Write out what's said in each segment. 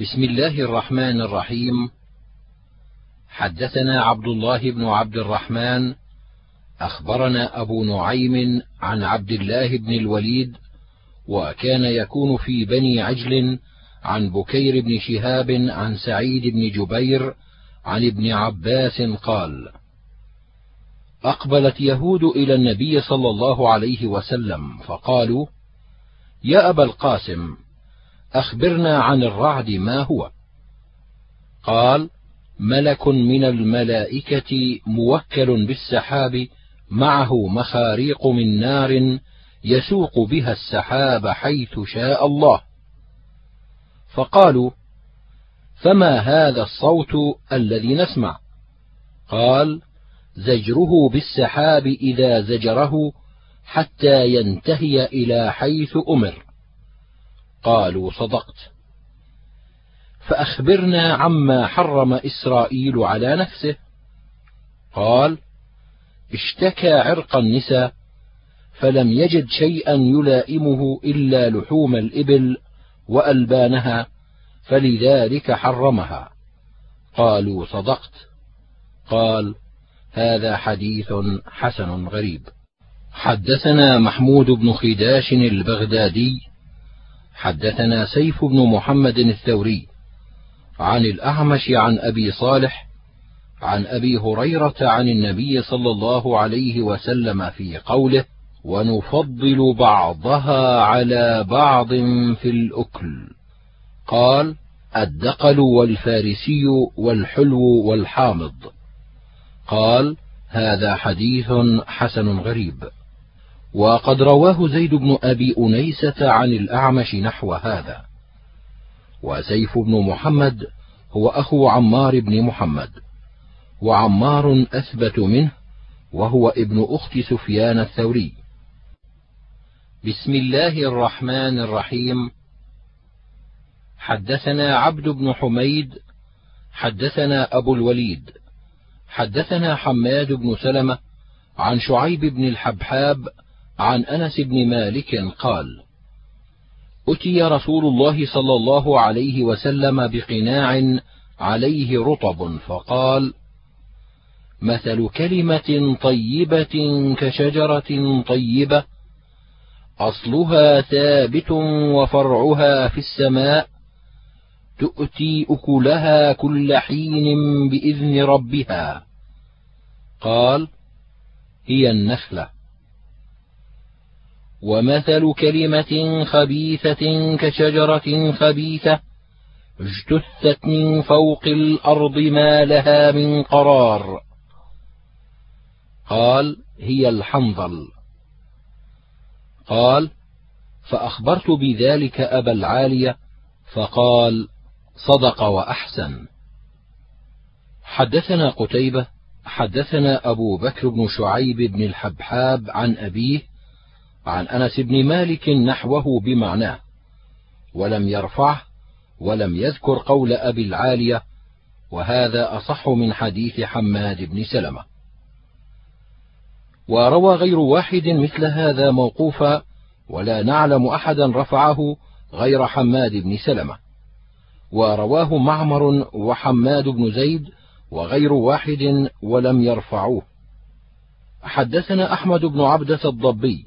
بسم الله الرحمن الرحيم. حدثنا عبد الله بن عبد الرحمن أخبرنا أبو نعيم عن عبد الله بن الوليد وكان يكون في بني عجل عن بكير بن شهاب عن سعيد بن جبير عن ابن عباس قال أقبلت يهود إلى النبي صلى الله عليه وسلم فقالوا يا أبا القاسم أخبرنا عن الرعد ما هو. قال ملك من الملائكة موكل بالسحاب معه مخاريق من نار يسوق بها السحاب حيث شاء الله. فقالوا فما هذا الصوت الذي نسمع؟ قال زجره بالسحاب إذا زجره حتى ينتهي إلى حيث أمر. قالوا صدقت. فأخبرنا عما حرم إسرائيل على نفسه. قال اشتكى عرق النساء فلم يجد شيئا يلائمه إلا لحوم الإبل وألبانها فلذلك حرمها. قالوا صدقت. قال هذا حديث حسن غريب. حدثنا محمود بن خداش البغدادي حدثنا سيف بن محمد الثوري عن الأعمش عن أبي صالح عن أبي هريرة عن النبي صلى الله عليه وسلم في قوله ونفضل بعضها على بعض في الأكل قال الدقل والفارسي والحلو والحامض قال هذا حديث حسن غريب وقد رواه زيد بن أبي أنيسة عن الأعمش نحو هذا. وسيف بن محمد هو أخو عمار بن محمد وعمار أثبت منه وهو ابن أخت سفيان الثوري. بسم الله الرحمن الرحيم. حدثنا عبد بن حميد حدثنا أبو الوليد حدثنا حماد بن سلمة عن شعيب بن الحبحاب عن أنس بن مالك قال أتي رسول الله صلى الله عليه وسلم بقناع عليه رطب فقال مثل كلمة طيبة كشجرة طيبة أصلها ثابت وفرعها في السماء تؤتي أكلها كل حين بإذن ربها. قال هي النخلة. ومثل كلمة خبيثة كشجرة خبيثة اجتثت من فوق الأرض ما لها من قرار. قال هي الحنظل. قال فأخبرت بذلك أبا العالية فقال صدق وأحسن. حدثنا قتيبة حدثنا أبو بكر بن شعيب بن الحبحاب عن أبيه عن أنس بن مالك نحوه بمعناه ولم يرفعه ولم يذكر قول أبي العالية وهذا أصح من حديث حماد بن سلمة. وروى غير واحد مثل هذا موقوفا ولا نعلم أحدا رفعه غير حماد بن سلمة. ورواه معمر وحماد بن زيد وغير واحد ولم يرفعوه. حدثنا أحمد بن عبدة الضبي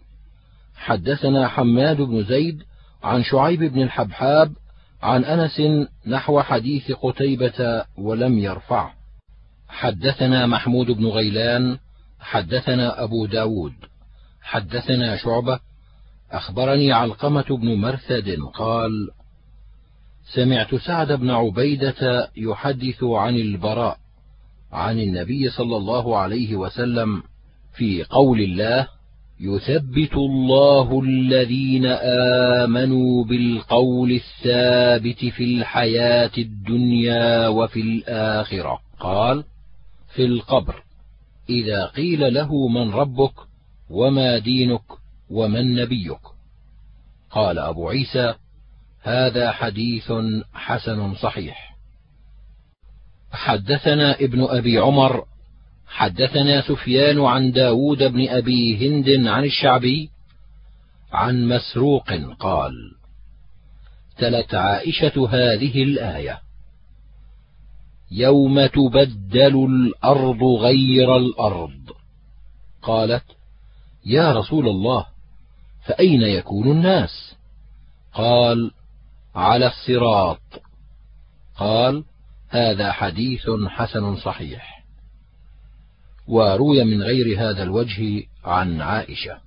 حدثنا حماد بن زيد عن شعيب بن الحبحاب عن أنس نحو حديث قتيبة ولم يرفعه حدثنا محمود بن غيلان حدثنا أبو داود حدثنا شعبة أخبرني علقمة بن مرثد قال سمعت سعد بن عبيدة يحدث عن البراء عن النبي صلى الله عليه وسلم في قول الله يثبت الله الذين آمنوا بالقول الثابت في الحياة الدنيا وفي الآخرة. قال في القبر. إذا قيل له من ربك وما دينك ومن نبيك. قال أبو عيسى هذا حديث حسن صحيح. حدثنا ابن أبي عمر حدثنا سفيان عن داود بن أبي هند عن الشعبي عن مسروق قال تلت عائشة هذه الآية يوم تبدل الأرض غير الأرض. قالت يا رسول الله فأين يكون الناس؟ قال على الصراط. قال هذا حديث حسن صحيح. وروي من غير هذا الوجه عن عائشة.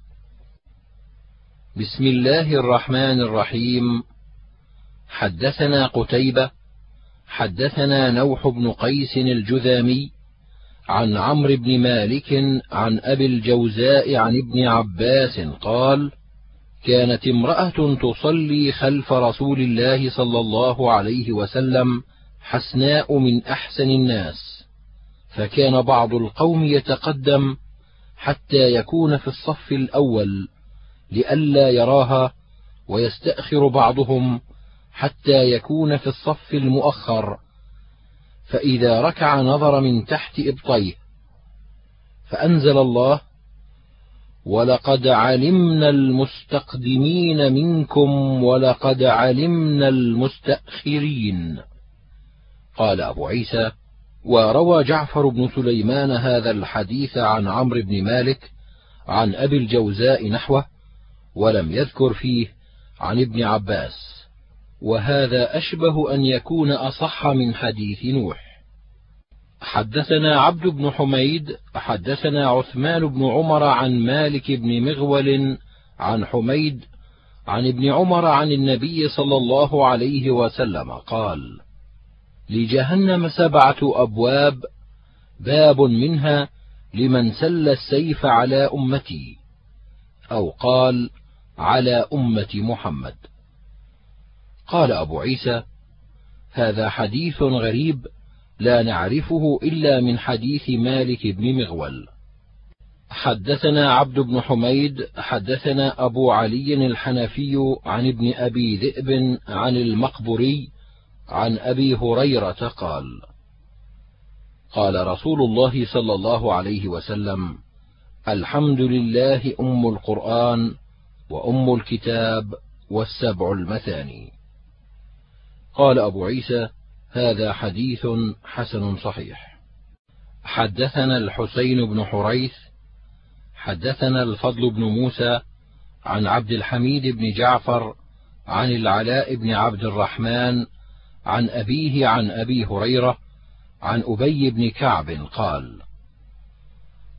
بسم الله الرحمن الرحيم. حدثنا قتيبة حدثنا نوح بن قيس الجذامي عن عمرو بن مالك عن أبي الجوزاء عن ابن عباس قال كانت امرأة تصلي خلف رسول الله صلى الله عليه وسلم حسناء من أحسن الناس. فكان بعض القوم يتقدم حتى يكون في الصف الأول لئلا يراها ويستأخر بعضهم حتى يكون في الصف المؤخر فإذا ركع نظر من تحت إبطيه فأنزل الله ولقد علمنا المستقدمين منكم ولقد علمنا المستأخرين. قال أبو عيسى وروى جعفر بن سليمان هذا الحديث عن عمرو بن مالك عن أبي الجوزاء نحوه ولم يذكر فيه عن ابن عباس. وهذا أشبه أن يكون أصح من حديث نوح. حدثنا عبد بن حميد حدثنا عثمان بن عمر عن مالك بن مغول عن حميد عن ابن عمر عن النبي صلى الله عليه وسلم قال لجهنم سبعة أبواب باب منها لمن سل السيف على أمتي أو قال على أمة محمد. قال أبو عيسى هذا حديث غريب لا نعرفه إلا من حديث مالك بن مغول. حدثنا عبد بن حميد حدثنا أبو علي الحنفي عن ابن أبي ذئب عن المقبري عن أبي هريرة قال قال رسول الله صلى الله عليه وسلم الحمد لله أم القرآن وأم الكتاب والسبع المثاني. قال أبو عيسى هذا حديث حسن صحيح. حدثنا الحسين بن حريث حدثنا الفضل بن موسى عن عبد الحميد بن جعفر عن العلاء بن عبد الرحمن عن أبيه عن أبي هريرة عن أبي بن كعب قال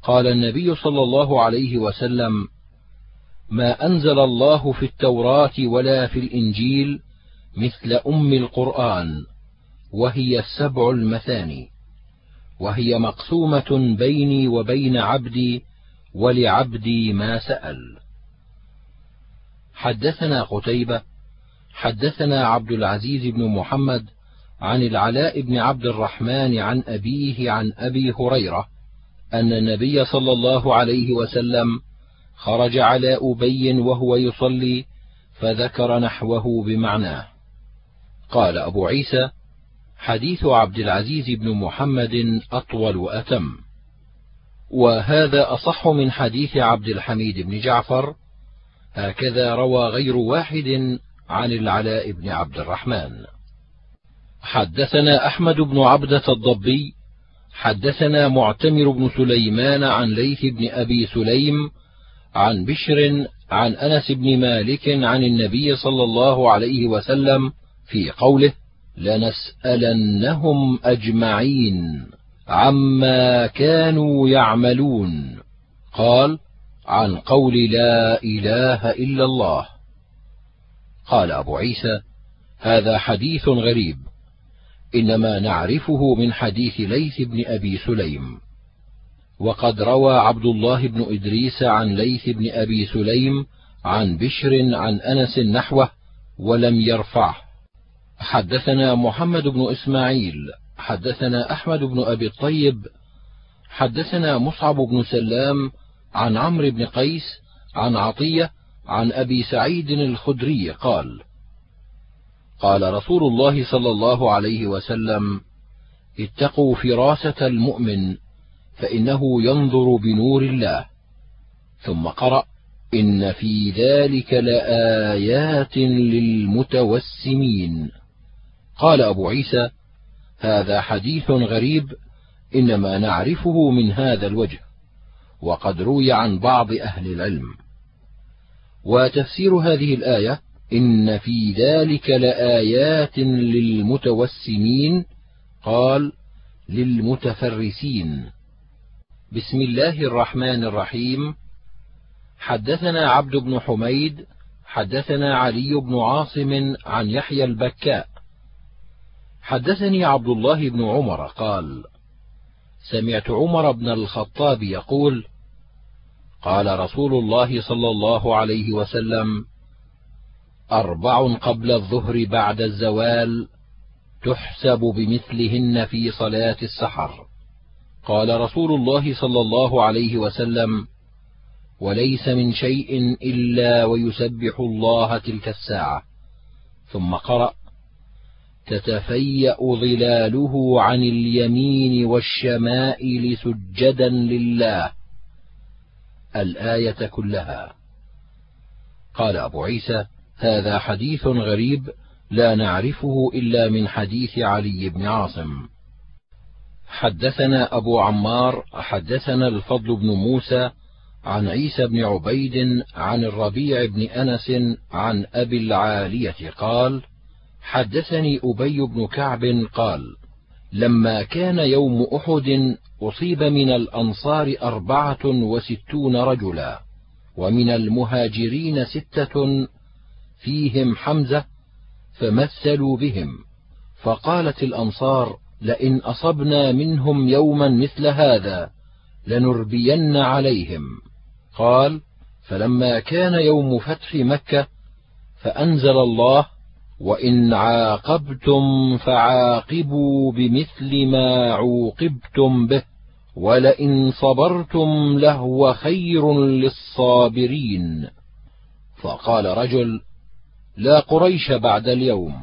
قال النبي صلى الله عليه وسلم ما أنزل الله في التوراة ولا في الإنجيل مثل أم القرآن وهي السبع المثاني وهي مقسومة بيني وبين عبدي ولعبدي ما سأل. حدثنا قتيبة حدثنا عبد العزيز بن محمد عن العلاء بن عبد الرحمن عن أبيه عن أبي هريرة أن النبي صلى الله عليه وسلم خرج على أبي وهو يصلي فذكر نحوه بمعناه. قال أبو عيسى حديث عبد العزيز بن محمد أطول وأتم. وهذا أصح من حديث عبد الحميد بن جعفر. هكذا روى غير واحد عن العلاء بن عبد الرحمن. حدثنا أحمد بن عبدة الضبي حدثنا معتمر بن سليمان عن ليث بن أبي سليم عن بشر عن أنس بن مالك عن النبي صلى الله عليه وسلم في قوله لنسألنهم أجمعين عما كانوا يعملون قال عن قول لا إله إلا الله قال أبو عيسى هذا حديث غريب إنما نعرفه من حديث ليث بن أبي سليم. وقد روى عبد الله بن إدريس عن ليث بن أبي سليم عن بشر عن أنس نحوه ولم يرفعه. حدثنا محمد بن إسماعيل حدثنا أحمد بن أبي الطيب حدثنا مصعب بن سلام عن عمرو بن قيس عن عطية عن أبي سعيد الخدري قال قال رسول الله صلى الله عليه وسلم اتقوا فراسة المؤمن فإنه ينظر بنور الله. ثم قرأ إن في ذلك لآيات للمتوسمين. قال أبو عيسى هذا حديث غريب إنما نعرفه من هذا الوجه وقد روي عن بعض أهل العلم. وتفسير هذه الآية إن في ذلك لآيات للمتوسمين قال للمتفرسين. بسم الله الرحمن الرحيم. حدثنا عبد بن حميد حدثنا علي بن عاصم عن يحيى البكاء. حدثني عبد الله بن عمر قال سمعت عمر بن الخطاب يقول قال رسول الله صلى الله عليه وسلم أربع قبل الظهر بعد الزوال تحسب بمثلهن في صلاة السحر. قال رسول الله صلى الله عليه وسلم وليس من شيء إلا ويسبح الله تلك الساعة. ثم قرأ تتفيأ ظلاله عن اليمين والشمائل سجدا لله. الآية كلها. قال أبو عيسى هذا حديث غريب لا نعرفه إلا من حديث علي بن عاصم. حدثنا أبو عمار حدثنا الفضل بن موسى عن عيسى بن عبيد عن الربيع بن أنس عن أبي العالية قال حدثني أبي بن كعب قال لما كان يوم أحد أصيب من الأنصار أربعة وستون رجلا ومن المهاجرين ستة فيهم حمزة فمثلوا بهم فقالت الأنصار لئن أصبنا منهم يوما مثل هذا لنربين عليهم. قال فلما كان يوم فتح مكة فأنزل الله وإن عاقبتم فعاقبوا بمثل ما عوقبتم به ولئن صبرتم لهو خير للصابرين. فقال رجل لا قريش بعد اليوم.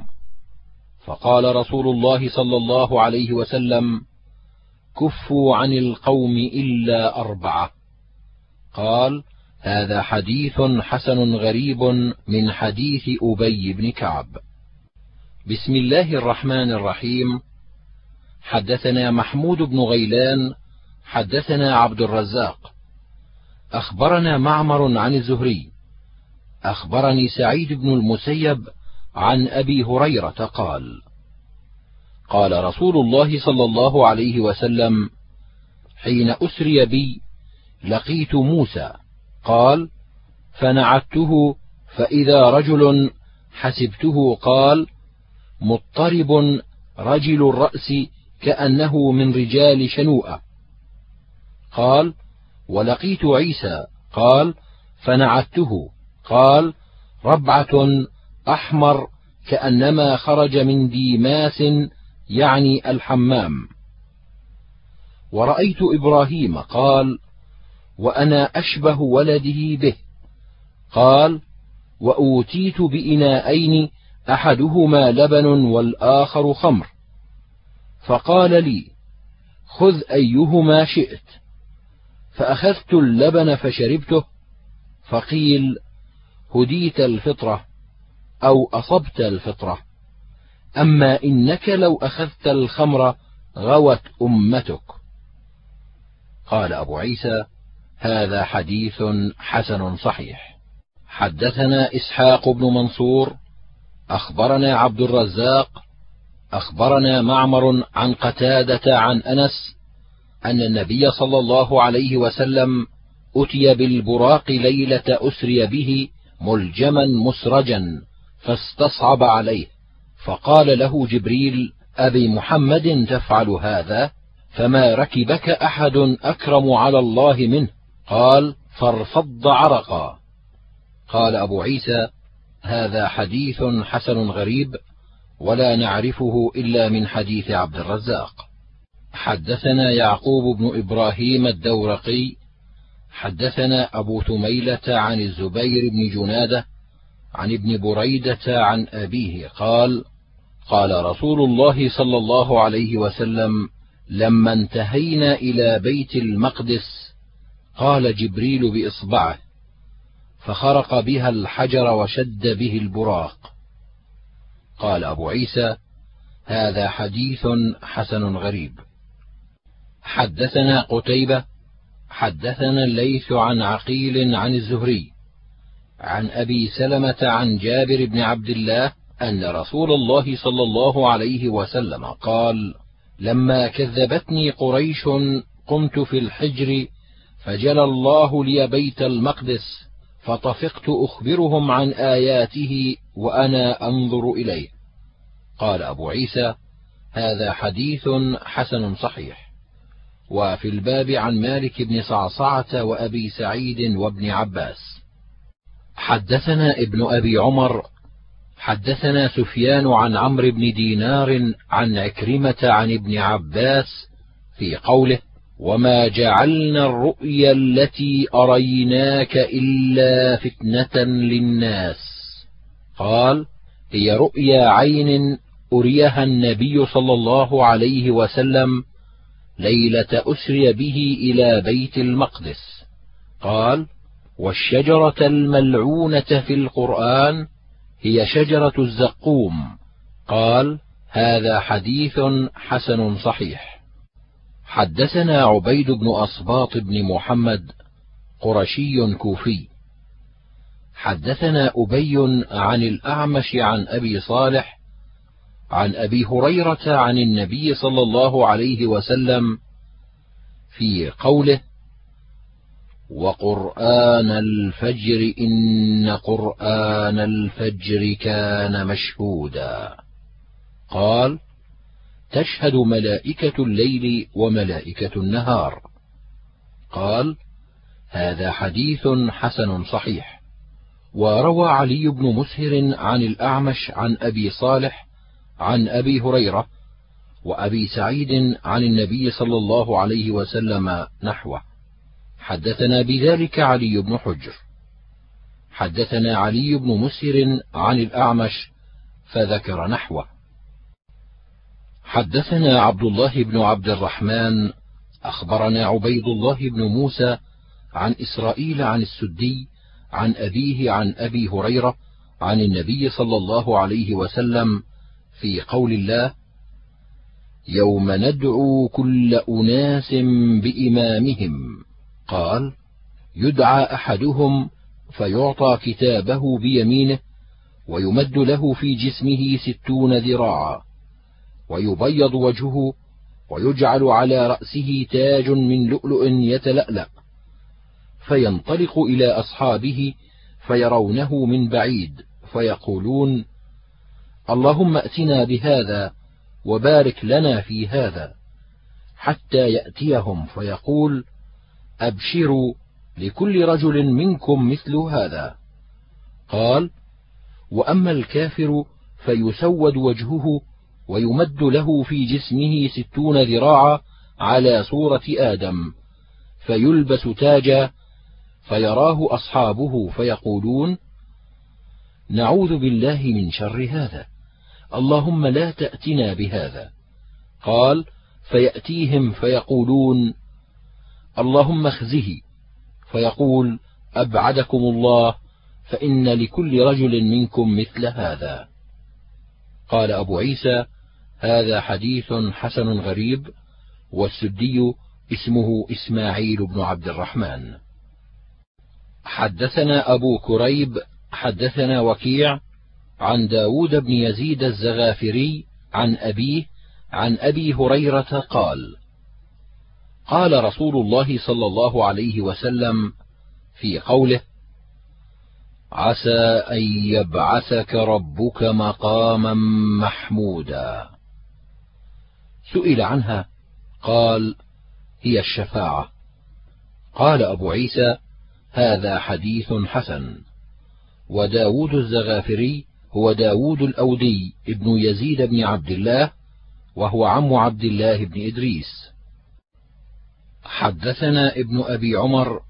فقال رسول الله صلى الله عليه وسلم كفوا عن القوم إلا أربعة. قال هذا حديث حسن غريب من حديث أبي بن كعب. بسم الله الرحمن الرحيم. حدثنا محمود بن غيلان حدثنا عبد الرزاق. أخبرنا معمر عن الزهري. أخبرني سعيد بن المسيب عن أبي هريرة قال قال رسول الله صلى الله عليه وسلم حين أسري بي لقيت موسى. قال فنعته فإذا رجل حسبته قال مضطرب رجل الرأس كأنه من رجال شنوءة. قال ولقيت عيسى. قال فنعته قال ربعة أحمر كأنما خرج من ديماس يعني الحمام. ورأيت إبراهيم قال وأنا أشبه ولده به. قال وأوتيت بإناءين أحدهما لبن والآخر خمر. فقال لي خذ أيهما شئت. فأخذت اللبن فشربته فقيل هديت الفطرة أو أصبت الفطرة. أما إنك لو أخذت الخمر غوت أمتك. قال أبو عيسى هذا حديث حسن صحيح. حدثنا إسحاق بن منصور أخبرنا عبد الرزاق أخبرنا معمر عن قتادة عن أنس أن النبي صلى الله عليه وسلم أتي بالبراق ليلة أسري به ملجما مسرجا فاستصعب عليه فقال له جبريل أبي محمد تفعل هذا؟ فما ركبك أحد أكرم على الله منه؟ قال فارفض عرقا. قال أبو عيسى هذا حديث حسن غريب ولا نعرفه إلا من حديث عبد الرزاق. حدثنا يعقوب بن إبراهيم الدورقي حدثنا أبو ثميله عن الزبير بن جنادة عن ابن بريدة عن أبيه قال قال رسول الله صلى الله عليه وسلم لما انتهينا إلى بيت المقدس قال جبريل بإصبعه. فخرق بها الحجر وشد به البراق. قال أبو عيسى هذا حديث حسن غريب. حدثنا قتيبة حدثنا الليث عن عقيل عن الزهري عن أبي سلمة عن جابر بن عبد الله أن رسول الله صلى الله عليه وسلم قال لما كذبتني قريش قمت في الحجر فجلى الله لي بيت المقدس فطفقت أخبرهم عن آياته وأنا أنظر إليه. قال أبو عيسى هذا حديث حسن صحيح. وفي الباب عن مالك بن صعصعة وأبي سعيد وابن عباس. حدثنا ابن أبي عمر حدثنا سفيان عن عمرو بن دينار عن عكرمة عن ابن عباس في قوله وما جعلنا الرؤيا التي اريناك الا فتنه للناس قال هي رؤيا عين اريها النبي صلى الله عليه وسلم ليله اسري به إلى بيت المقدس قال والشجره الملعونه في القران هي شجره الزقوم قال هذا حديث حسن صحيح حدثنا عبيد بن اسباط بن محمد قرشي كوفي. حدثنا أبي عن الأعمش عن أبي صالح عن أبي هريرة عن النبي صلى الله عليه وسلم في قوله وقرآن الفجر إن قرآن الفجر كان مشهودا قال تشهد ملائكة الليل وملائكة النهار. قال هذا حديث حسن صحيح. وروى علي بن مسهر عن الأعمش عن أبي صالح عن أبي هريرة وأبي سعيد عن النبي صلى الله عليه وسلم نحوه. حدثنا بذلك علي بن حجر. حدثنا علي بن مسهر عن الأعمش فذكر نحوه. حدثنا عبد الله بن عبد الرحمن أخبرنا عبيد الله بن موسى عن إسرائيل عن السدي عن أبيه عن أبي هريرة عن النبي صلى الله عليه وسلم في قول الله يوم ندعو كل أناس بإمامهم. قال يدعى أحدهم فيعطى كتابه بيمينه ويمد له في جسمه ستون ذراعا. ويبيض وجهه ويجعل على رأسه تاج من لؤلؤ يتلألأ. فينطلق إلى أصحابه فيرونه من بعيد فيقولون اللهم ائتنا بهذا وبارك لنا في هذا حتى يأتيهم فيقول أبشروا لكل رجل منكم مثل هذا. قال وأما الكافر فيسود وجهه ويمد له في جسمه ستون ذراعا على صورة آدم فيلبس تاجا فيراه أصحابه فيقولون نعوذ بالله من شر هذا اللهم لا تأتنا بهذا. قال فيأتيهم فيقولون اللهم اخزه. فيقول أبعدكم الله فإن لكل رجل منكم مثل هذا. قال أبو عيسى هذا حديث حسن غريب والسدي اسمه إسماعيل بن عبد الرحمن. حدثنا أبو كريب حدثنا وكيع عن داود بن يزيد الزغافري عن أبيه عن أبي هريرة قال قال رسول الله صلى الله عليه وسلم في قوله عسى أن يبعثك ربك مقاما محمودا. سئل عنها. قال هي الشفاعة. قال أبو عيسى هذا حديث حسن. وداود الزغافري هو داود الأودي ابن يزيد بن عبد الله وهو عم عبد الله بن إدريس. حدثنا ابن أبي عمر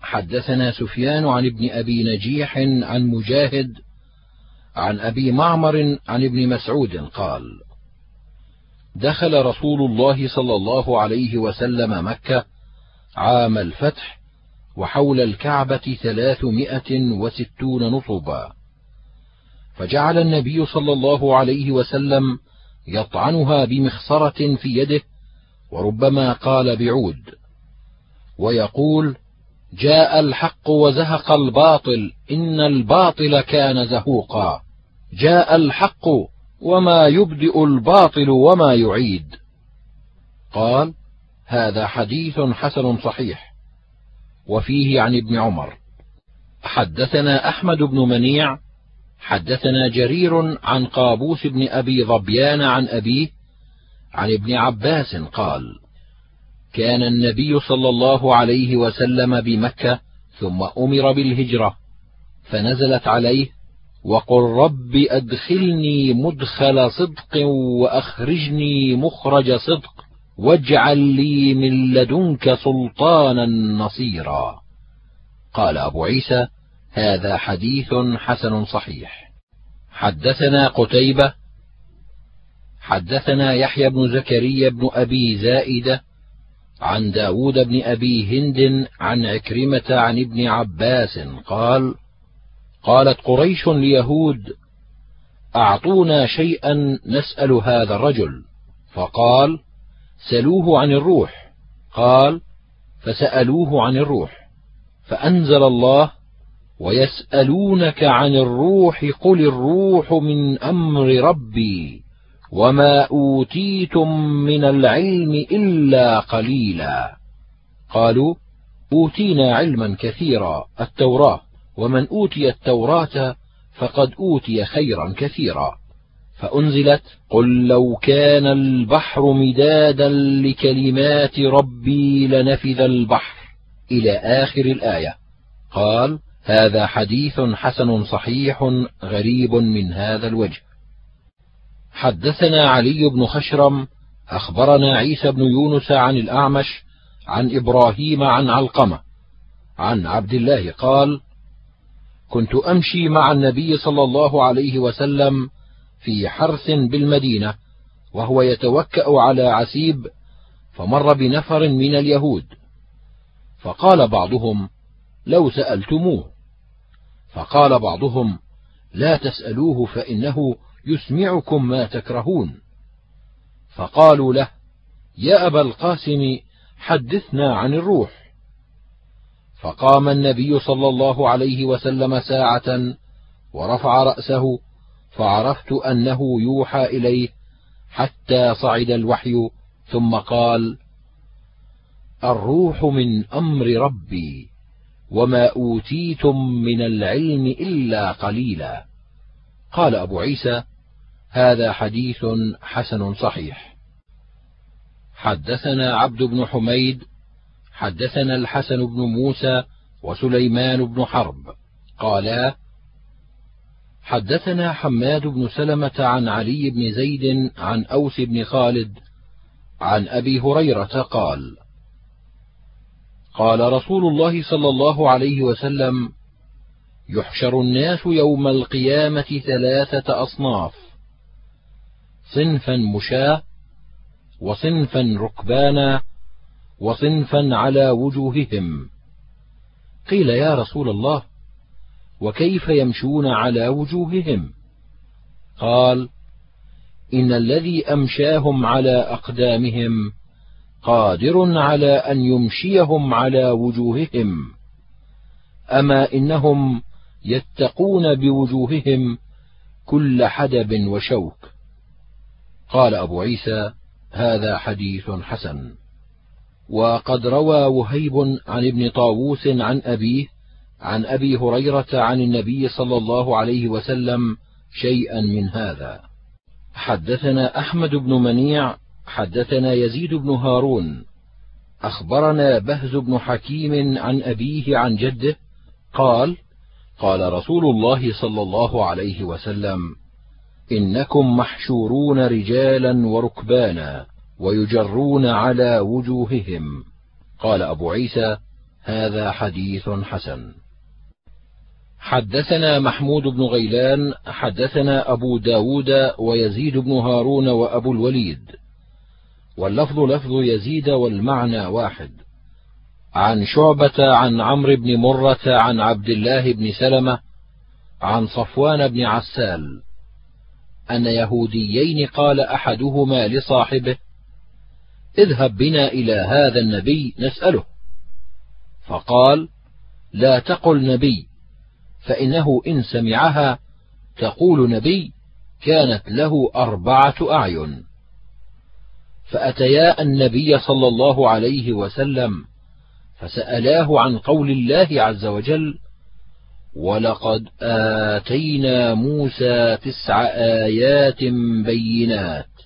حدثنا سفيان عن ابن أبي نجيح عن مجاهد عن أبي معمر عن ابن مسعود قال دخل رسول الله صلى الله عليه وسلم مكة عام الفتح وحول الكعبة ثلاثمائة وستون نصبا. فجعل النبي صلى الله عليه وسلم يطعنها بمخصرة في يده وربما قال بعود ويقول جاء الحق وزهق الباطل إن الباطل كان زهوقا. جاء الحق وما يبدئ الباطل وما يعيد. قال هذا حديث حسن صحيح وفيه عن ابن عمر. حدثنا أحمد بن منيع حدثنا جرير عن قابوس بن أبي ظبيان عن أبيه عن ابن عباس قال كان النبي صلى الله عليه وسلم بمكة ثم أمر بالهجرة فنزلت عليه وقل رب أدخلني مدخل صدق وأخرجني مخرج صدق واجعل لي من لدنك سلطانا نصيرا. قال أبو عيسى هذا حديث حسن صحيح. حدثنا قتيبة حدثنا يحيى بن زكريا بن أبي زائدة عن داود بن أبي هند عن عكرمة عن ابن عباس قال قالت قريش ليهود أعطونا شيئا نسأل هذا الرجل. فقال سلوه عن الروح. قال فسألوه عن الروح. فأنزل الله ويسألونك عن الروح قل الروح من أمر ربي وما أوتيتم من العلم إلا قليلا. قالوا أوتينا علما كثيرا التوراة. ومن أوتي التوراة فقد أوتي خيرا كثيرا. فأنزلت قل لو كان البحر مدادا لكلمات ربي لنفذ البحر إلى آخر الآية. قال هذا حديث حسن صحيح غريب من هذا الوجه. حدثنا علي بن خشرم أخبرنا عيسى بن يونس عن الأعمش عن إبراهيم عن علقمة. عن عبد الله قال كنت أمشي مع النبي صلى الله عليه وسلم في حرث بالمدينة وهو يتوكأ على عسيب فمر بنفر من اليهود. فقال بعضهم لو سألتموه. فقال بعضهم لا تسألوه فإنه يسمعكم ما تكرهون. فقالوا له يا أبا القاسم حدثنا عن الروح. فقام النبي صلى الله عليه وسلم ساعة ورفع رأسه فعرفت أنه يوحى إليه حتى صعد الوحي ثم قال الروح من أمر ربي وما أوتيتم من العلم إلا قليلا. قال أبو عيسى هذا حديث حسن صحيح. حدثنا عبد بن حميد حدثنا الحسن بن موسى وسليمان بن حرب. قالا حدثنا حماد بن سلمة عن علي بن زيد عن أوس بن خالد عن أبي هريرة قال قال رسول الله صلى الله عليه وسلم يحشر الناس يوم القيامة ثلاثة أصناف صنفا مشاة وصنفا ركبانا وصنفا على وجوههم. قيل يا رسول الله وكيف يمشون على وجوههم؟ قال إن الذي أمشاهم على أقدامهم قادر على أن يمشيهم على وجوههم. أما إنهم يتقون بوجوههم كل حدب وشوك. قال أبو عيسى هذا حديث حسن. وقد روى وهيب عن ابن طاووس عن أبيه عن أبي هريرة عن النبي صلى الله عليه وسلم شيئا من هذا. حدثنا أحمد بن منيع حدثنا يزيد بن هارون. أخبرنا بهز بن حكيم عن أبيه عن جده قال قال رسول الله صلى الله عليه وسلم إنكم محشورون رجالا وركبانا. ويجرون على وجوههم. قال أبو عيسى هذا حديث حسن. حدثنا محمود بن غيلان حدثنا أبو داود ويزيد بن هارون وأبو الوليد. واللفظ لفظ يزيد والمعنى واحد. عن شعبة عن عمرو بن مرة عن عبد الله بن سلمة عن صفوان بن عسال أن يهوديين قال أحدهما لصاحبه: اذهب بنا إلى هذا النبي نسأله، فقال: لا تقل نبي، فإنه إن سمعها تقول نبي كانت له أربعة أعين. فأتيا النبي صلى الله عليه وسلم فسألاه عن قول الله عز وجل: ولقد آتينا موسى تسع آيات بينات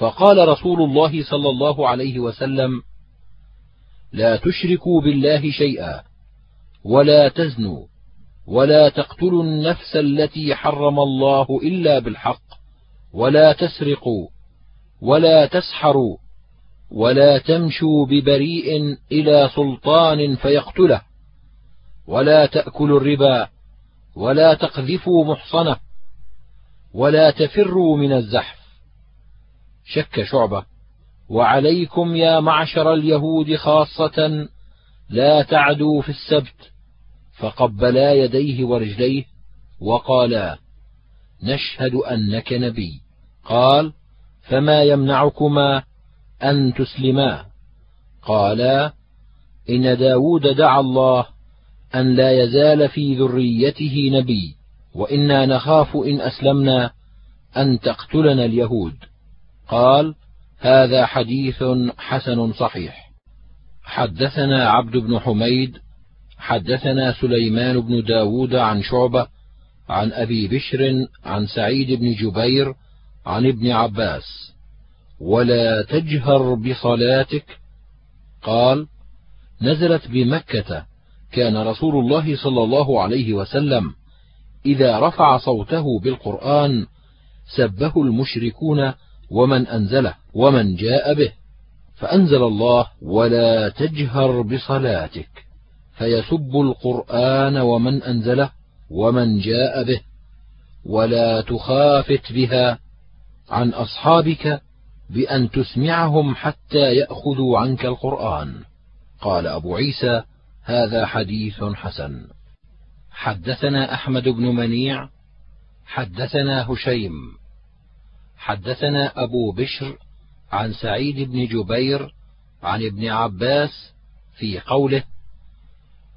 فقال رسول الله صلى الله عليه وسلم لا تشركوا بالله شيئا ولا تزنوا ولا تقتلوا النفس التي حرم الله إلا بالحق ولا تسرقوا ولا تسحروا ولا تمشوا ببريء إلى سلطان فيقتله ولا تأكلوا الربا ولا تقذفوا محصنة ولا تفروا من الزحف. شك شعبة. وعليكم يا معشر اليهود خاصة لا تعدوا في السبت. فقبلا يديه ورجليه وقالا نشهد أنك نبي. قال فما يمنعكما أن تسلما. قالا إن داود دعا الله أن لا يزال في ذريته نبي. وإنا نخاف إن أسلمنا أن تقتلنا اليهود. قال هذا حديث حسن صحيح. حدثنا عبد بن حميد حدثنا سليمان بن داود عن شعبة عن أبي بشر عن سعيد بن جبير عن ابن عباس. ولا تجهر بصلاتك؟ قال نزلت بمكة كان رسول الله صلى الله عليه وسلم إذا رفع صوته بالقرآن سبه المشركون ومن أنزله ومن جاء به فأنزل الله ولا تجهر بصلاتك فيسب القرآن ومن أنزله ومن جاء به ولا تخافت بها عن أصحابك بأن تسمعهم حتى يأخذوا عنك القرآن. قال أبو عيسى هذا حديث حسن. حدثنا أحمد بن منيع حدثنا هشيم حدثنا أبو بشر عن سعيد بن جبير عن ابن عباس في قوله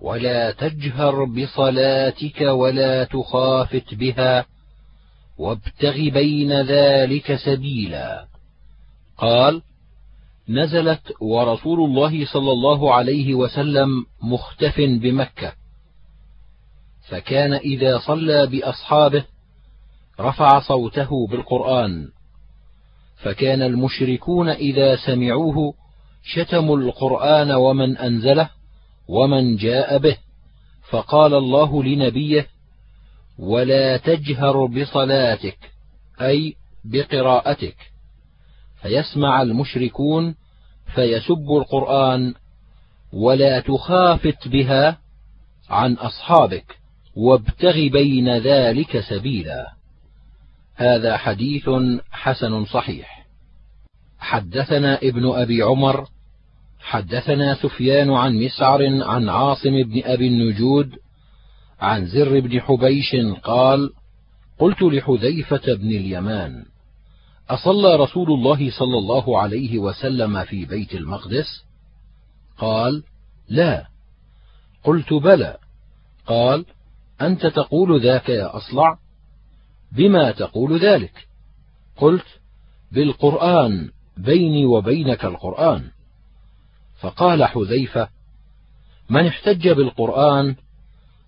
ولا تجهر بصلاتك ولا تخافت بها وابتغ بين ذلك سبيلا قال نزلت ورسول الله صلى الله عليه وسلم مختف بمكة فكان إذا صلى بأصحابه رفع صوته بالقرآن فكان المشركون إذا سمعوه شتموا القرآن ومن أنزله ومن جاء به فقال الله لنبيه ولا تجهر بصلاتك أي بقراءتك فيسمع المشركون فيسب القرآن ولا تخافت بها عن أصحابك وابتغ بين ذلك سبيلا هذا حديث حسن صحيح حدثنا ابن أبي عمر حدثنا سفيان عن مسعر عن عاصم بن أبي النجود عن زر بن حبيش قال قلت لحذيفة بن اليمان أصلى رسول الله صلى الله عليه وسلم في بيت المقدس؟ قال: لا. قلت: بلى. قال: أنت تقول ذاك يا أصلع؟ بما تقول ذلك؟ قلت: بالقرآن بيني وبينك القرآن. فقال حذيفة: من احتج بالقرآن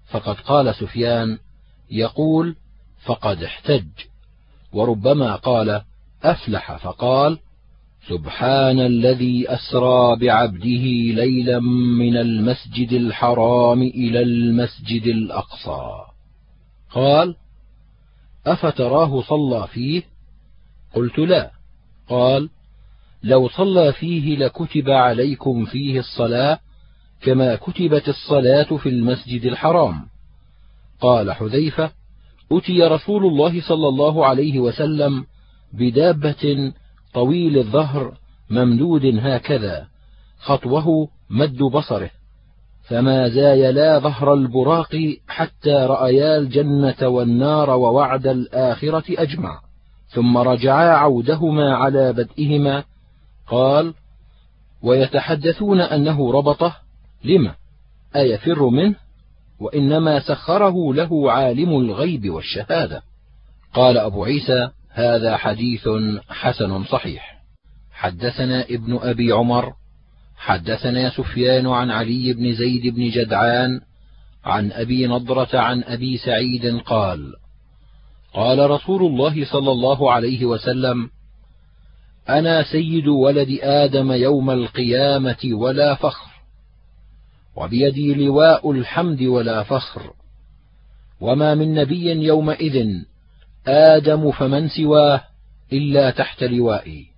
فقد قال سفيان يقول فقد احتج وربما قال أفلح فقال سبحان الذي أسرى بعبده ليلا من المسجد الحرام إلى المسجد الأقصى قال أفتراه صلى فيه؟ قلت لا. قال لو صلى فيه لكتب عليكم فيه الصلاة كما كتبت الصلاة في المسجد الحرام. قال حذيفة أتي رسول الله صلى الله عليه وسلم بدابة طويل الظهر ممدود هكذا خطوه مد بصره. فما زايلا ظهر البراق حتى رأيا الجنة والنار ووعد الآخرة أجمع. ثم رجعا عودهما على بدئهما. قال ويتحدثون أنه ربطه. لم؟ أيفر منه؟ وإنما سخره له عالم الغيب والشهادة. قال أبو عيسى هذا حديث حسن صحيح. حدثنا ابن أبي عمر حدثنا سفيان عن علي بن زيد بن جدعان عن أبي نضرة عن أبي سعيد قال قال رسول الله صلى الله عليه وسلم أنا سيد ولد آدم يوم القيامة ولا فخر وبيدي لواء الحمد ولا فخر وما من نبي يومئذ آدم فمن سواه إلا تحت لوائي.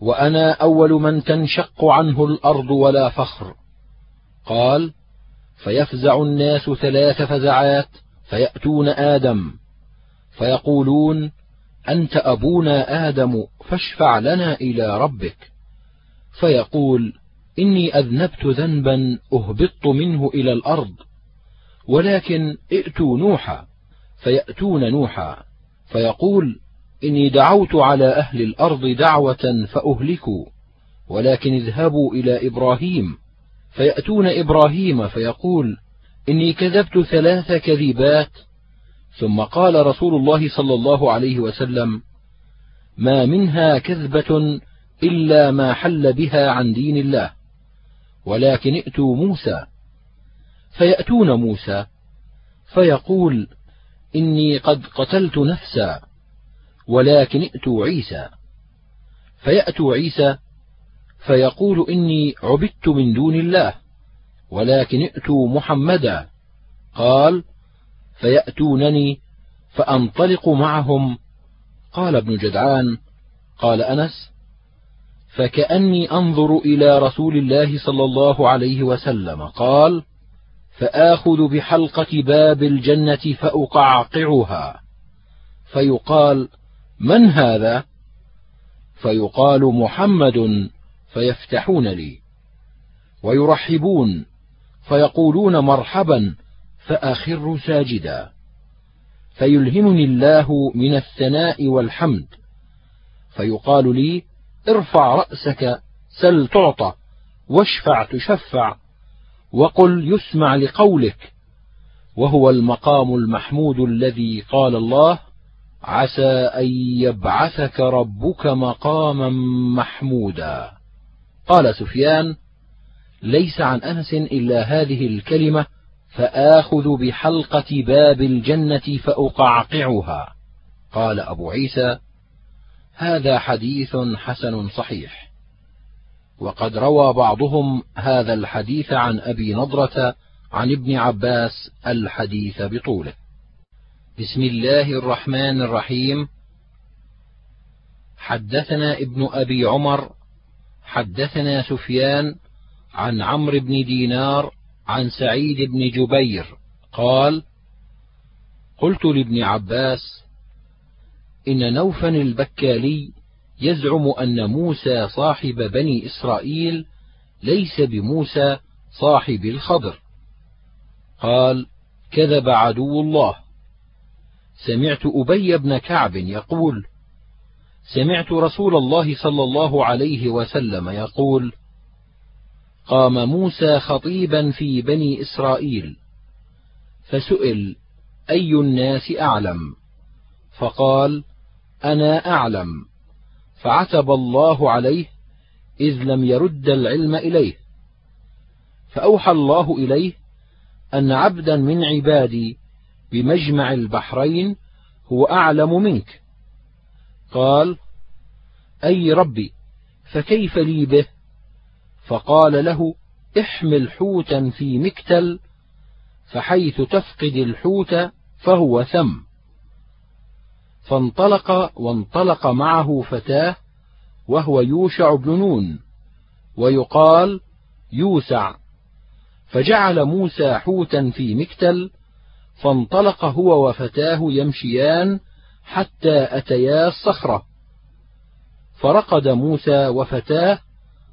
وأنا أول من تنشق عنه الأرض ولا فخر. قال فيفزع الناس ثلاث فزعات فيأتون آدم. فيقولون أنت أبونا آدم فاشفع لنا إلى ربك. فيقول إني أذنبت ذنبا أهبطت منه إلى الأرض. ولكن ائتوا نوحا فيأتون نوحا. فيقول إني دعوت على أهل الأرض دعوة فأهلكوا ولكن اذهبوا إلى إبراهيم فيأتون إبراهيم فيقول إني كذبت ثلاث كذبات ثم قال رسول الله صلى الله عليه وسلم ما منها كذبة إلا ما حل بها عن دين الله ولكن ائتوا موسى. فيأتون موسى فيقول إني قد قتلت نفسا. ولكن ائتوا عيسى. فيأتوا عيسى فيقول إني عبدت من دون الله ولكن ائتوا محمدا. قال فيأتونني فأنطلق معهم. قال ابن جدعان قال أنس فكأني أنظر إلى رسول الله صلى الله عليه وسلم. قال فآخذ بحلقة باب الجنة فأقعقعها. فيقال من هذا؟ فيقال محمد فيفتحون لي. ويرحبون فيقولون مرحبا فأخر ساجدا. فيلهمني الله من الثناء والحمد. فيقال لي ارفع رأسك سل تعطى واشفع تشفع وقل يسمع لقولك. وهو المقام المحمود الذي قال الله عسى أن يبعثك ربك مقاما محمودا. قال سفيان ليس عن أنس إلا هذه الكلمة فآخذ بحلقة باب الجنة فأقعقعها. قال أبو عيسى هذا حديث حسن صحيح. وقد روى بعضهم هذا الحديث عن أبي نضرة عن ابن عباس الحديث بطوله. بسم الله الرحمن الرحيم. حدثنا ابن أبي عمر حدثنا سفيان عن عمرو بن دينار عن سعيد بن جبير قال قلت لابن عباس إن نوفا البكالي يزعم أن موسى صاحب بني إسرائيل ليس بموسى صاحب الخضر. قال كذب عدو الله. سمعت أبي بن كعب يقول سمعت رسول الله صلى الله عليه وسلم يقول قام موسى خطيبا في بني إسرائيل فسئل أي الناس أعلم؟ فقال أنا أعلم. فعتب الله عليه إذ لم يرد العلم إليه. فأوحى الله إليه أن عبدا من عبادي بمجمع البحرين هو أعلم منك. قال أي ربي فكيف لي به؟ فقال له احمل حوتا في مكتل فحيث تفقد الحوت فهو ثم. فانطلق وانطلق معه فتاة وهو يوشع بن نون ويقال يوسع. فجعل موسى حوتا في مكتل فانطلق هو وفتاه يمشيان حتى أتيا الصخرة. فرقد موسى وفتاه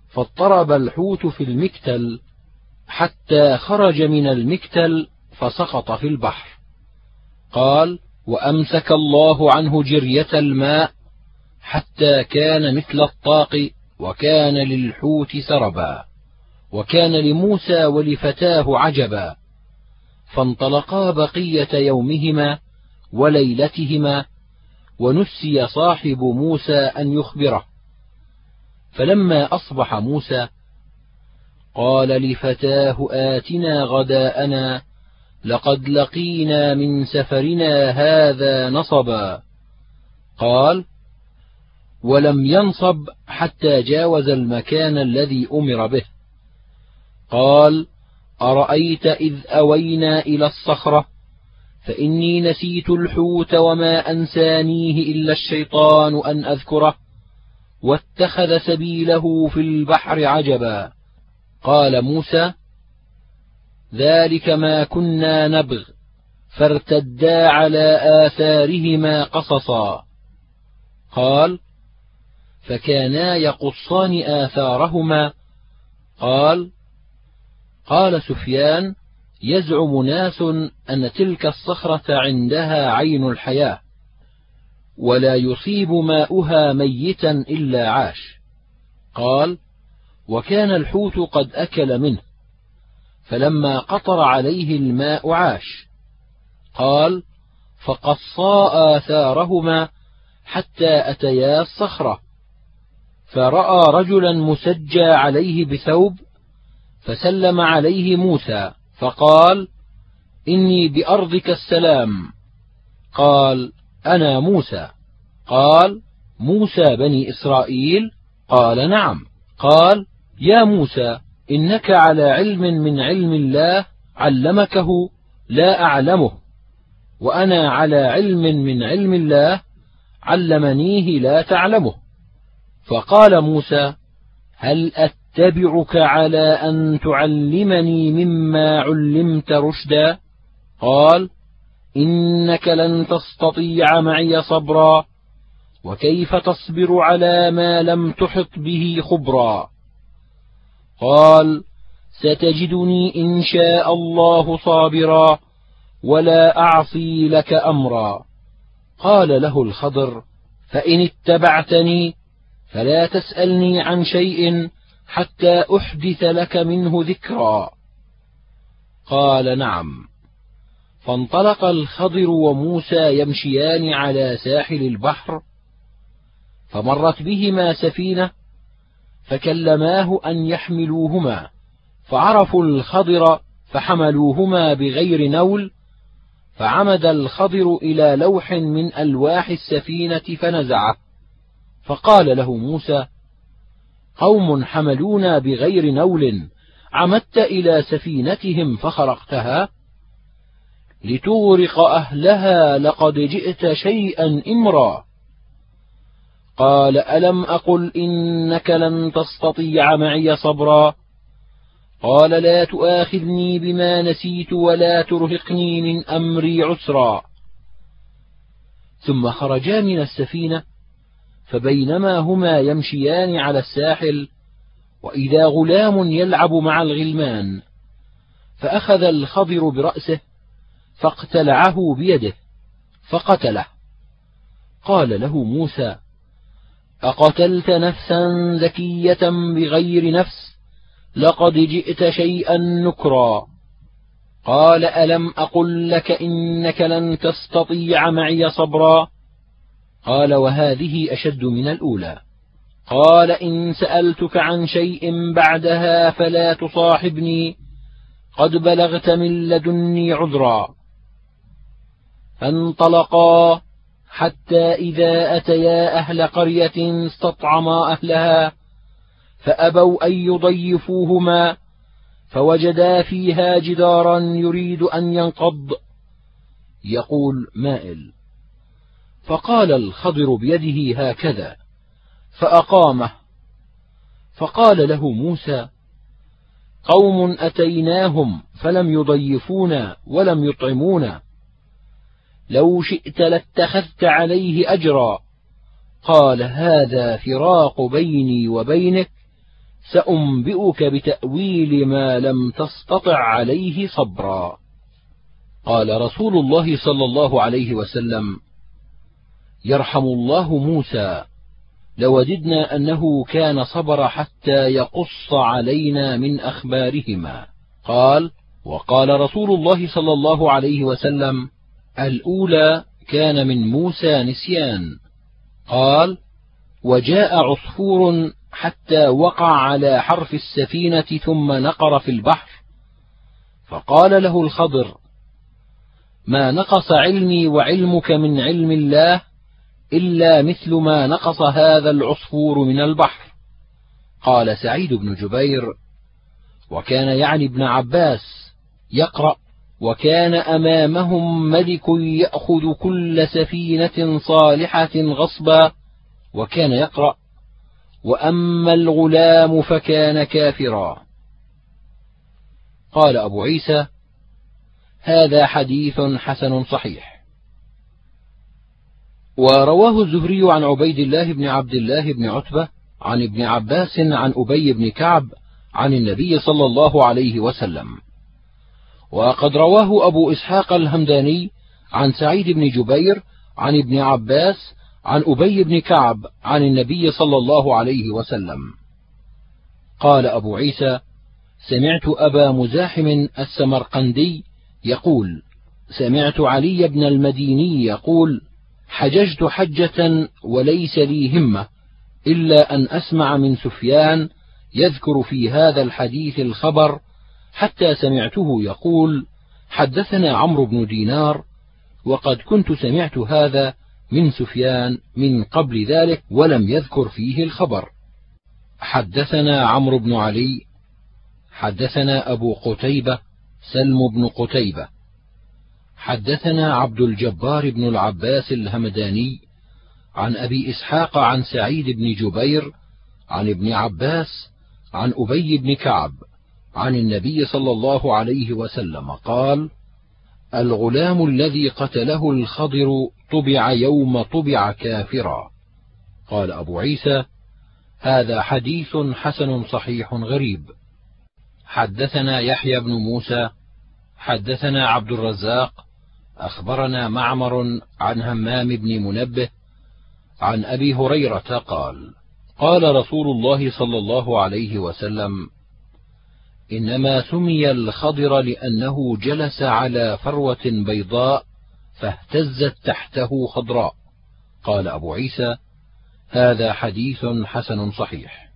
فاضطرب الحوت في المكتل حتى خرج من المكتل فسقط في البحر. قال وأمسك الله عنه جرية الماء حتى كان مثل الطاق وكان للحوت سربا وكان لموسى ولفتاه عجبا. فانطلقا بقية يومهما وليلتهما ونسي صاحب موسى أن يخبره. فلما أصبح موسى قال لفتاه آتنا غداءنا لقد لقينا من سفرنا هذا نصبا. قال ولم ينصب حتى جاوز المكان الذي أمر به. قال أرأيت إذ أوينا إلى الصخرة؟ فإني نسيت الحوت وما أنسانيه إلا الشيطان أن أذكره. واتخذ سبيله في البحر عجبا. قال موسى ذلك ما كنا نبغ فارتدا على آثارهما قصصا. قال فكانا يقصان آثارهما. قال قال سفيان يزعم ناس أن تلك الصخرة عندها عين الحياة ولا يصيب ماؤها ميتا إلا عاش. قال وكان الحوت قد أكل منه فلما قطر عليه الماء عاش. قال فقصا آثارهما حتى أتيا الصخرة فرأى رجلا مسجى عليه بثوب فسلم عليه موسى فقال إني بأرضك السلام. قال أنا موسى. قال موسى بني إسرائيل؟ قال نعم. قال يا موسى إنك على علم من علم الله علمكه لا أعلمه وأنا على علم من علم الله علمنيه لا تعلمه. فقال موسى هل أتبعك على أن تعلمني مما علمت رشدا. قال إنك لن تستطيع معي صبرا وكيف تصبر على ما لم تحط به خبرا؟ قال ستجدني إن شاء الله صابرا ولا أعصي لك أمرا. قال له الخضر فإن اتبعتني فلا تسألني عن شيء حتى أحدث لك منه ذكرا. قال نعم. فانطلق الخضر وموسى يمشيان على ساحل البحر فمرت بهما سفينة فكلماه أن يحملوهما فعرفوا الخضر فحملوهما بغير نول فعمد الخضر إلى لوح من ألواح السفينة فنزعه. فقال له موسى قوم حملونا بغير نول عمدت إلى سفينتهم فخرقتها لتغرق أهلها لقد جئت شيئا إمرا. قال ألم أقل إنك لن تستطيع معي صبرا؟ قال لا تؤاخذني بما نسيت ولا ترهقني من أمري عسرا. ثم خرجا من السفينة فبينما هما يمشيان على الساحل وإذا غلام يلعب مع الغلمان فأخذ الخضر برأسه فاقتلعه بيده فقتله. قال له موسى أقتلت نفسا زكية بغير نفس؟ لقد جئت شيئا نكرا. قال ألم أقل لك إنك لن تستطيع معي صبرا؟ قال وهذه أشد من الأولى. قال إن سألتك عن شيء بعدها فلا تصاحبني. قد بلغت من لدني عذرا. فانطلقا حتى إذا أتيا أهل قرية استطعما أهلها فأبوا أن يضيفوهما فوجدا فيها جدارا يريد أن ينقض. يقول مائل. فقال الخضر بيده هكذا. فأقامه. فقال له موسى قوم أتيناهم فلم يضيفونا ولم يطعمونا. لو شئت لاتخذت عليه أجرا. قال هذا فراق بيني وبينك سأنبئك بتأويل ما لم تستطع عليه صبرا. قال رسول الله صلى الله عليه وسلم يرحم الله موسى لوددنا أنه كان صبر حتى يقص علينا من أخبارهما. قال وقال رسول الله صلى الله عليه وسلم الأولى كان من موسى نسيان. قال وجاء عصفور حتى وقع على حرف السفينة ثم نقر في البحر. فقال له الخضر ما نقص علمي وعلمك من علم الله إلا مثل ما نقص هذا العصفور من البحر. قال سعيد بن جبير وكان يعني ابن عباس يقرأ وكان أمامهم ملك يأخذ كل سفينة صالحة غصبا وكان يقرأ وأما الغلام فكان كافرا. قال أبو عيسى هذا حديث حسن صحيح. ورواه الزهري عن عبيد الله بن عبد الله بن عتبة عن ابن عباس عن أبي بن كعب عن النبي صلى الله عليه وسلم. وقد رواه أبو إسحاق الهمداني عن سعيد بن جبير عن ابن عباس عن أبي بن كعب عن النبي صلى الله عليه وسلم. قال أبو عيسى سمعت أبا مزاحم السمرقندي يقول سمعت علي بن المديني يقول حججت حجة وليس لي همة إلا أن أسمع من سفيان يذكر في هذا الحديث الخبر حتى سمعته يقول حدثنا عمرو بن دينار وقد كنت سمعت هذا من سفيان من قبل ذلك ولم يذكر فيه الخبر. حدثنا عمرو بن علي حدثنا أبو قتيبة سلم بن قتيبة. حدثنا عبد الجبار بن العباس الهمداني عن أبي إسحاق عن سعيد بن جبير عن ابن عباس عن أبي بن كعب عن النبي صلى الله عليه وسلم قال الغلام الذي قتله الخضر طبع يوم طبع كافرا. قال أبو عيسى هذا حديث حسن صحيح غريب. حدثنا يحيى بن موسى حدثنا عبد الرزاق أخبرنا معمر عن همام بن منبه عن أبي هريرة قال قال رسول الله صلى الله عليه وسلم إنما سمي الخضر لأنه جلس على فروة بيضاء فاهتزت تحته خضراء. قال أبو عيسى هذا حديث حسن صحيح.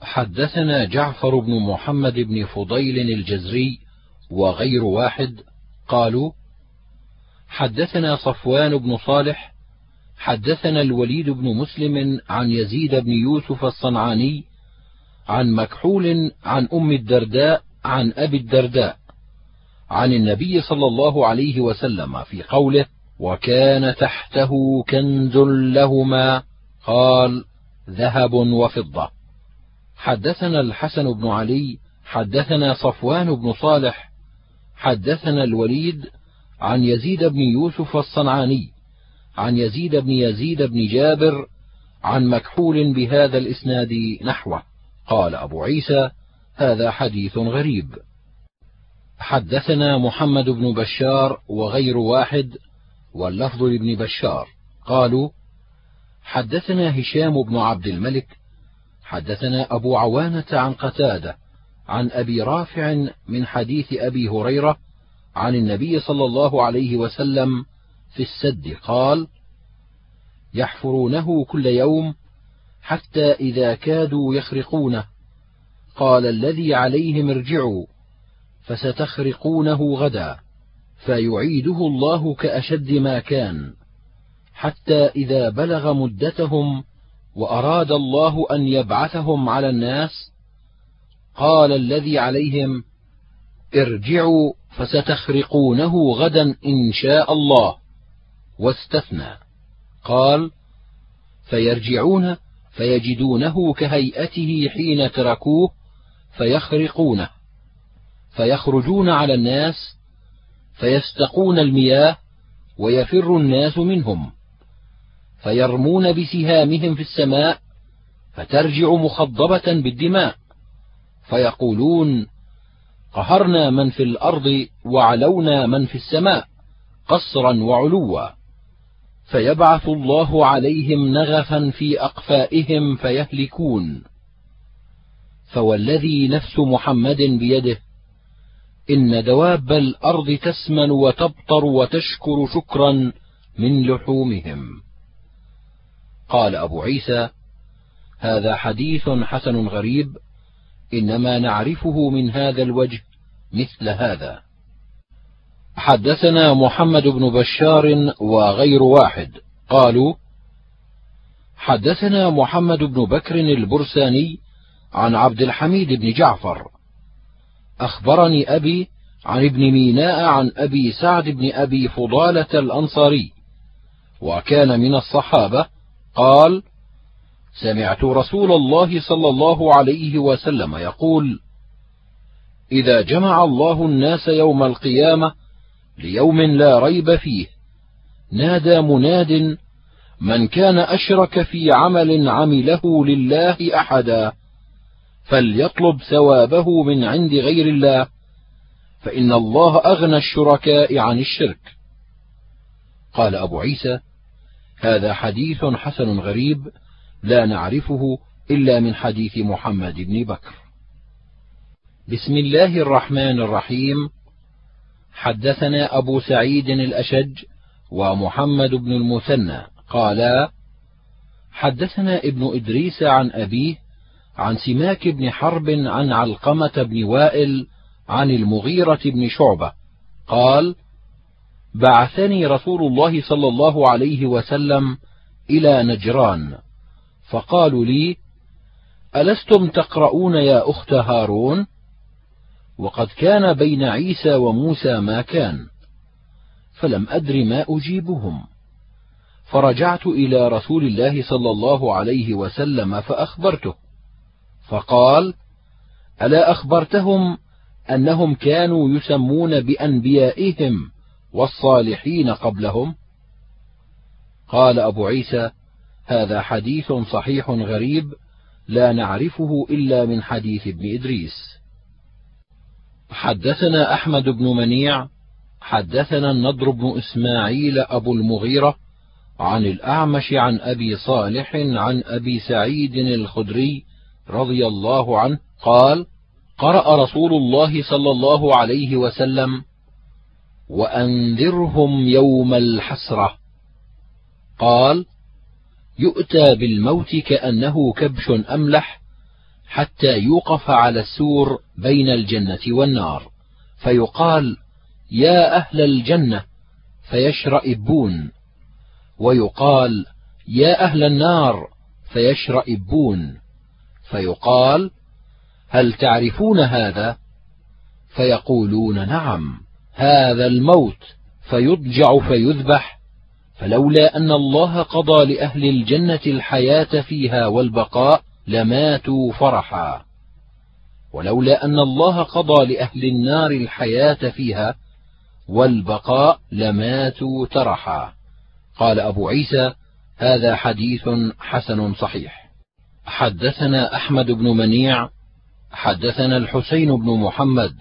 حدثنا جعفر بن محمد بن فضيل الجزري وغير واحد قالوا حدثنا صفوان بن صالح حدثنا الوليد بن مسلم عن يزيد بن يوسف الصنعاني عن مكحول عن أم الدرداء عن أبي الدرداء عن النبي صلى الله عليه وسلم في قوله وكان تحته كنز لهما قال ذهب وفضة حدثنا الحسن بن علي حدثنا صفوان بن صالح حدثنا الوليد عن يزيد بن يوسف الصنعاني عن يزيد بن يزيد بن جابر عن مكحول بهذا الإسناد نحوه. قال أبو عيسى هذا حديث غريب. حدثنا محمد بن بشار وغير واحد واللفظ لابن بشار. قالوا حدثنا هشام بن عبد الملك حدثنا أبو عوانة عن قتادة عن أبي رافع من حديث أبي هريرة عن النبي صلى الله عليه وسلم في السد قال يحفرونه كل يوم حتى إذا كادوا يخرقونه. قال الذي عليهم ارجعوا فستخرقونه غدا فيعيده الله كأشد ما كان حتى إذا بلغ مدتهم وأراد الله أن يبعثهم على الناس قال الذي عليهم ارجعوا فستخرقونه غدا إن شاء الله. واستثنى. قال فيرجعون فيجدونه كهيئته حين تركوه فيخرقونه. فيخرجون على الناس فيستقون المياه ويفر الناس منهم. فيرمون بسهامهم في السماء فترجع مخضبة بالدماء. فيقولون قهرنا من في الأرض وعلونا من في السماء قصرا وعلوا. فيبعث الله عليهم نغفا في أقفائهم فيهلكون. فوالذي نفس محمد بيده إن دواب الأرض تسمن وتبطر وتشكر شكرا من لحومهم. قال أبو عيسى هذا حديث حسن غريب إنما نعرفه من هذا الوجه مثل هذا. حدثنا محمد بن بشار وغير واحد. قالوا حدثنا محمد بن بكر البرساني عن عبد الحميد بن جعفر. أخبرني أبي عن ابن ميناء عن أبي سعد بن أبي فضالة الأنصاري. وكان من الصحابة قال سمعت رسول الله صلى الله عليه وسلم يقول إذا جمع الله الناس يوم القيامة ليوم لا ريب فيه نادى مناد من كان أشرك في عمل عمله لله أحدا فليطلب ثوابه من عند غير الله فإن الله أغنى الشركاء عن الشرك. قال أبو عيسى هذا حديث حسن غريب لا نعرفه إلا من حديث محمد بن بكر. بسم الله الرحمن الرحيم. حدثنا أبو سعيد الأشج ومحمد بن المثنى قالا حدثنا ابن إدريس عن أبيه عن سماك بن حرب عن علقمة بن وائل عن المغيرة بن شعبة قال بعثني رسول الله صلى الله عليه وسلم إلى نجران فقالوا لي ألستم تقرؤون يا أخت هارون؟ وقد كان بين عيسى وموسى ما كان فلم أدر ما أجيبهم. فرجعت إلى رسول الله صلى الله عليه وسلم فأخبرته. فقال ألا أخبرتهم أنهم كانوا يسمون بأنبيائهم والصالحين قبلهم؟ قال أبو عيسى هذا حديث صحيح غريب لا نعرفه إلا من حديث ابن إدريس. حدثنا أحمد بن منيع حدثنا النضر بن إسماعيل أبو المغيرة عن الأعمش عن أبي صالح عن أبي سعيد الخدري رضي الله عنه قال قرأ رسول الله صلى الله عليه وسلم وأنذرهم يوم الحسرة قال يؤتى بالموت كأنه كبش أملح حتى يوقف على السور بين الجنة والنار. فيقال يا أهل الجنة فيشرئبون. ويقال يا أهل النار فيشرئبون. فيقال هل تعرفون هذا؟ فيقولون نعم هذا الموت فيضجع فيذبح. فلولا أن الله قضى لأهل الجنة الحياة فيها والبقاء لماتوا فرحا. ولولا أن الله قضى لأهل النار الحياة فيها والبقاء لماتوا ترحا. قال أبو عيسى هذا حديث حسن صحيح. حدثنا أحمد بن منيع حدثنا الحسين بن محمد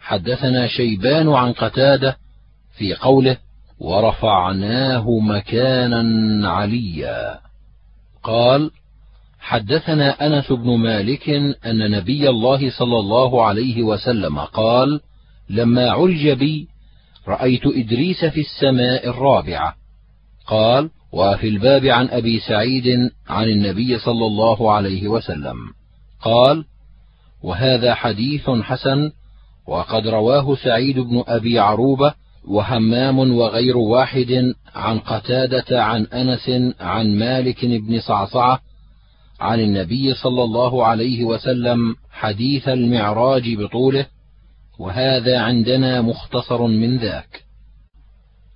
حدثنا شيبان عن قتادة في قوله ورفعناه مكانا عليا. قال حدثنا أنس بن مالك أن نبي الله صلى الله عليه وسلم قال لما عرج بي رأيت إدريس في السماء الرابعة. قال وفي الباب عن أبي سعيد عن النبي صلى الله عليه وسلم. قال وهذا حديث حسن وقد رواه سعيد بن أبي عروبة وهمام وغير واحد عن قتادة عن أنس عن مالك بن صعصعة عن النبي صلى الله عليه وسلم حديث المعراج بطوله وهذا عندنا مختصر من ذاك.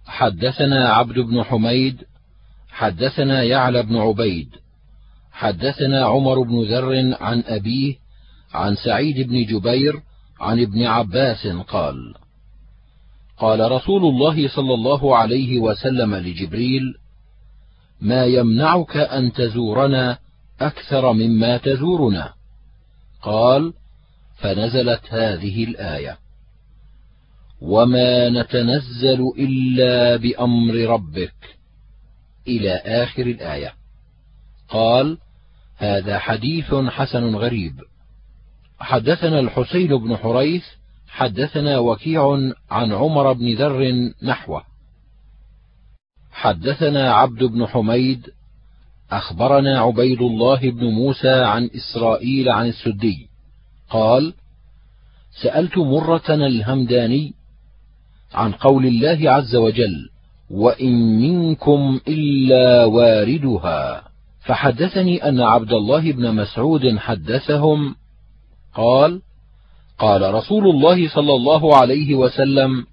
حدثنا عبد بن حميد حدثنا يعلى بن عبيد حدثنا عمر بن ذر عن أبيه عن سعيد بن جبير عن ابن عباس قال قال رسول الله صلى الله عليه وسلم لجبريل ما يمنعك أن تزورنا أكثر مما تزورنا؟ قال فنزلت هذه الآية وما نتنزل إلا بأمر ربك إلى آخر الآية. قال هذا حديث حسن غريب. حدثنا الحسين بن حريث حدثنا وكيع عن عمر بن ذر نحوه. حدثنا عبد بن حميد أخبرنا عبيد الله بن موسى عن إسرائيل عن السدي قال سألت مرة الهمداني عن قول الله عز وجل وإن منكم إلا واردها فحدثني أن عبد الله بن مسعود حدثهم قال قال رسول الله صلى الله عليه وسلم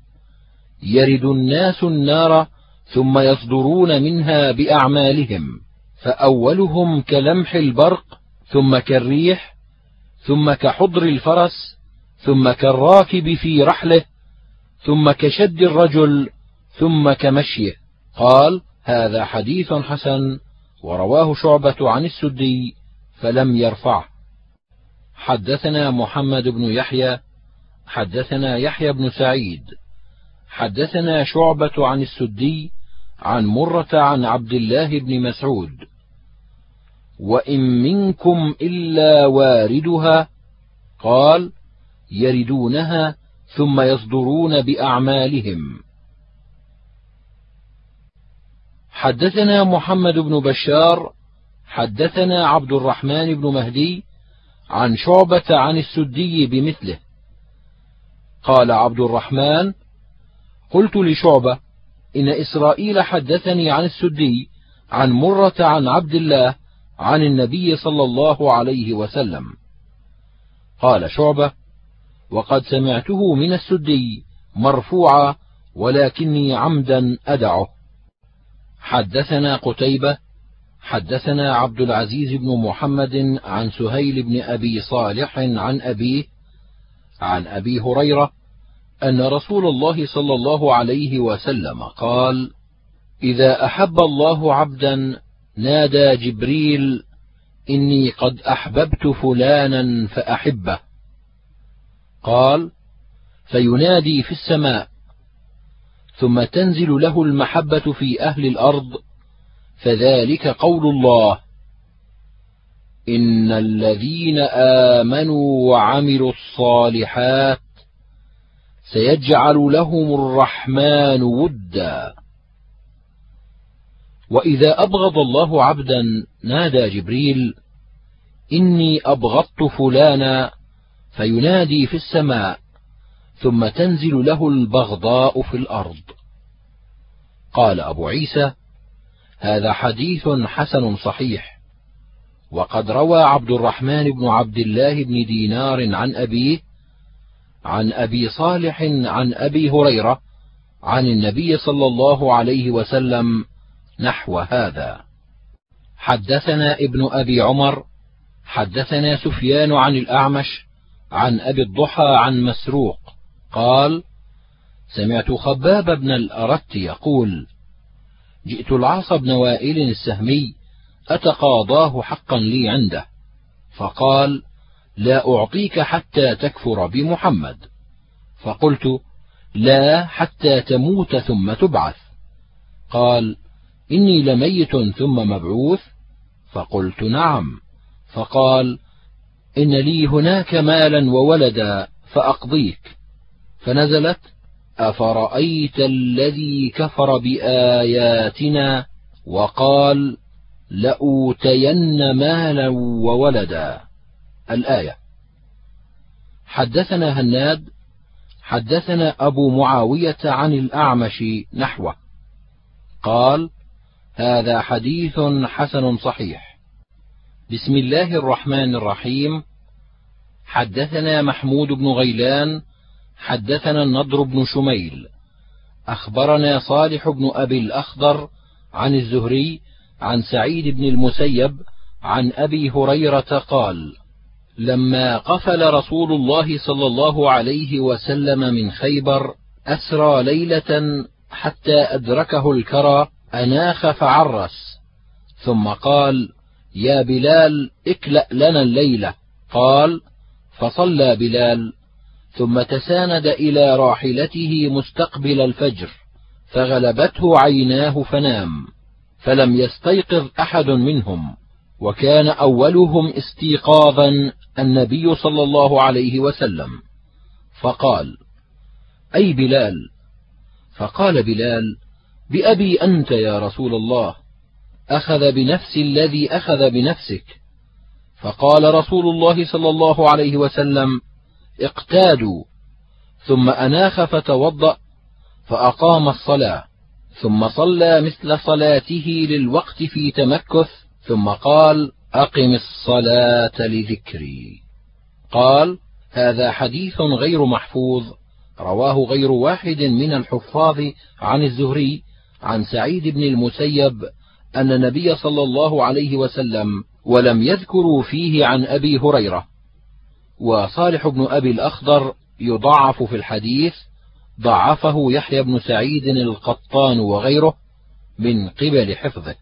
يرد الناس النار ثم يصدرون منها بأعمالهم فأولهم كلمح البرق ثم كالريح ثم كحضر الفرس ثم كالراكب في رحله ثم كشد الرجل ثم كمشيه. قال هذا حديث حسن ورواه شعبة عن السدي فلم يرفعه. حدثنا محمد بن يحيى حدثنا يحيى بن سعيد حدثنا شعبة عن السدي عن مرة عن عبد الله بن مسعود وإن منكم إلا واردها قال يردونها ثم يصدرون بأعمالهم. حدثنا محمد بن بشار حدثنا عبد الرحمن بن مهدي عن شعبة عن السدي بمثله. قال عبد الرحمن قلت لشعبة إن إسرائيل حدثني عن السدي عن مرة عن عبد الله عن النبي صلى الله عليه وسلم. قال شعبة وقد سمعته من السدي مرفوعا ولكني عمدا أدعه. حدثنا قتيبة حدثنا عبد العزيز بن محمد عن سهيل بن أبي صالح عن أبيه عن أبي هريرة أن رسول الله صلى الله عليه وسلم قال إذا أحب الله عبدا نادى جبريل إني قد أحببت فلانا فأحبه. قال فينادي في السماء ثم تنزل له المحبة في أهل الأرض فذلك قول الله. إن الذين آمنوا وعملوا الصالحات سيجعل لهم الرحمن ودا. وإذا أبغض الله عبدا نادى جبريل إني أبغضت فلانا فينادي في السماء ثم تنزل له البغضاء في الأرض. قال أبو عيسى هذا حديث حسن صحيح. وقد روى عبد الرحمن بن عبد الله بن دينار عن أبيه عن أبي صالح عن أبي هريرة عن النبي صلى الله عليه وسلم نحو هذا. حدثنا ابن أبي عمر حدثنا سفيان عن الأعمش عن أبي الضحى عن مسروق قال سمعت خباب بن الأرت يقول جئت العاص بن وائل السهمي أتقاضاه حقا لي عنده. فقال لا أعطيك حتى تكفر بمحمد. فقلت لا حتى تموت ثم تبعث. قال إني لميت ثم مبعوث؟ فقلت نعم. فقال إن لي هناك مالا وولدا فأقضيك. فنزلت أفرأيت الذي كفر بآياتنا وقال لأوتين مالا وولدا؟ الآية. حدثنا هناد حدثنا أبو معاوية عن الأعمش نحوه. قال هذا حديث حسن صحيح. بسم الله الرحمن الرحيم. حدثنا محمود بن غيلان حدثنا النضر بن شميل أخبرنا صالح بن أبي الأخضر عن الزهري عن سعيد بن المسيب عن أبي هريرة قال لما قفل رسول الله صلى الله عليه وسلم من خيبر أسرى ليلة حتى أدركه الكرى أناخ فعرس ثم قال يا بلال اكلأ لنا الليلة. قال فصلى بلال. ثم تساند إلى راحلته مستقبل الفجر فغلبته عيناه فنام فلم يستيقظ أحد منهم وكان أولهم استيقاظا النبي صلى الله عليه وسلم. فقال أي بلال؟ فقال بلال بأبي أنت يا رسول الله أخذ بنفس الذي أخذ بنفسك. فقال رسول الله صلى الله عليه وسلم اقتادوا. ثم أناخ فتوضأ فأقام الصلاة. ثم صلى مثل صلاته للوقت في تمكث. ثم قال أقم الصلاة لذكري. قال هذا حديث غير محفوظ. رواه غير واحد من الحفاظ عن الزهري عن سعيد بن المسيب أن النبي صلى الله عليه وسلم ولم يذكروا فيه عن أبي هريرة. وصالح بن أبي الأخضر يضعف في الحديث ضعفه يحيى بن سعيد القطان وغيره من قبل حفظه.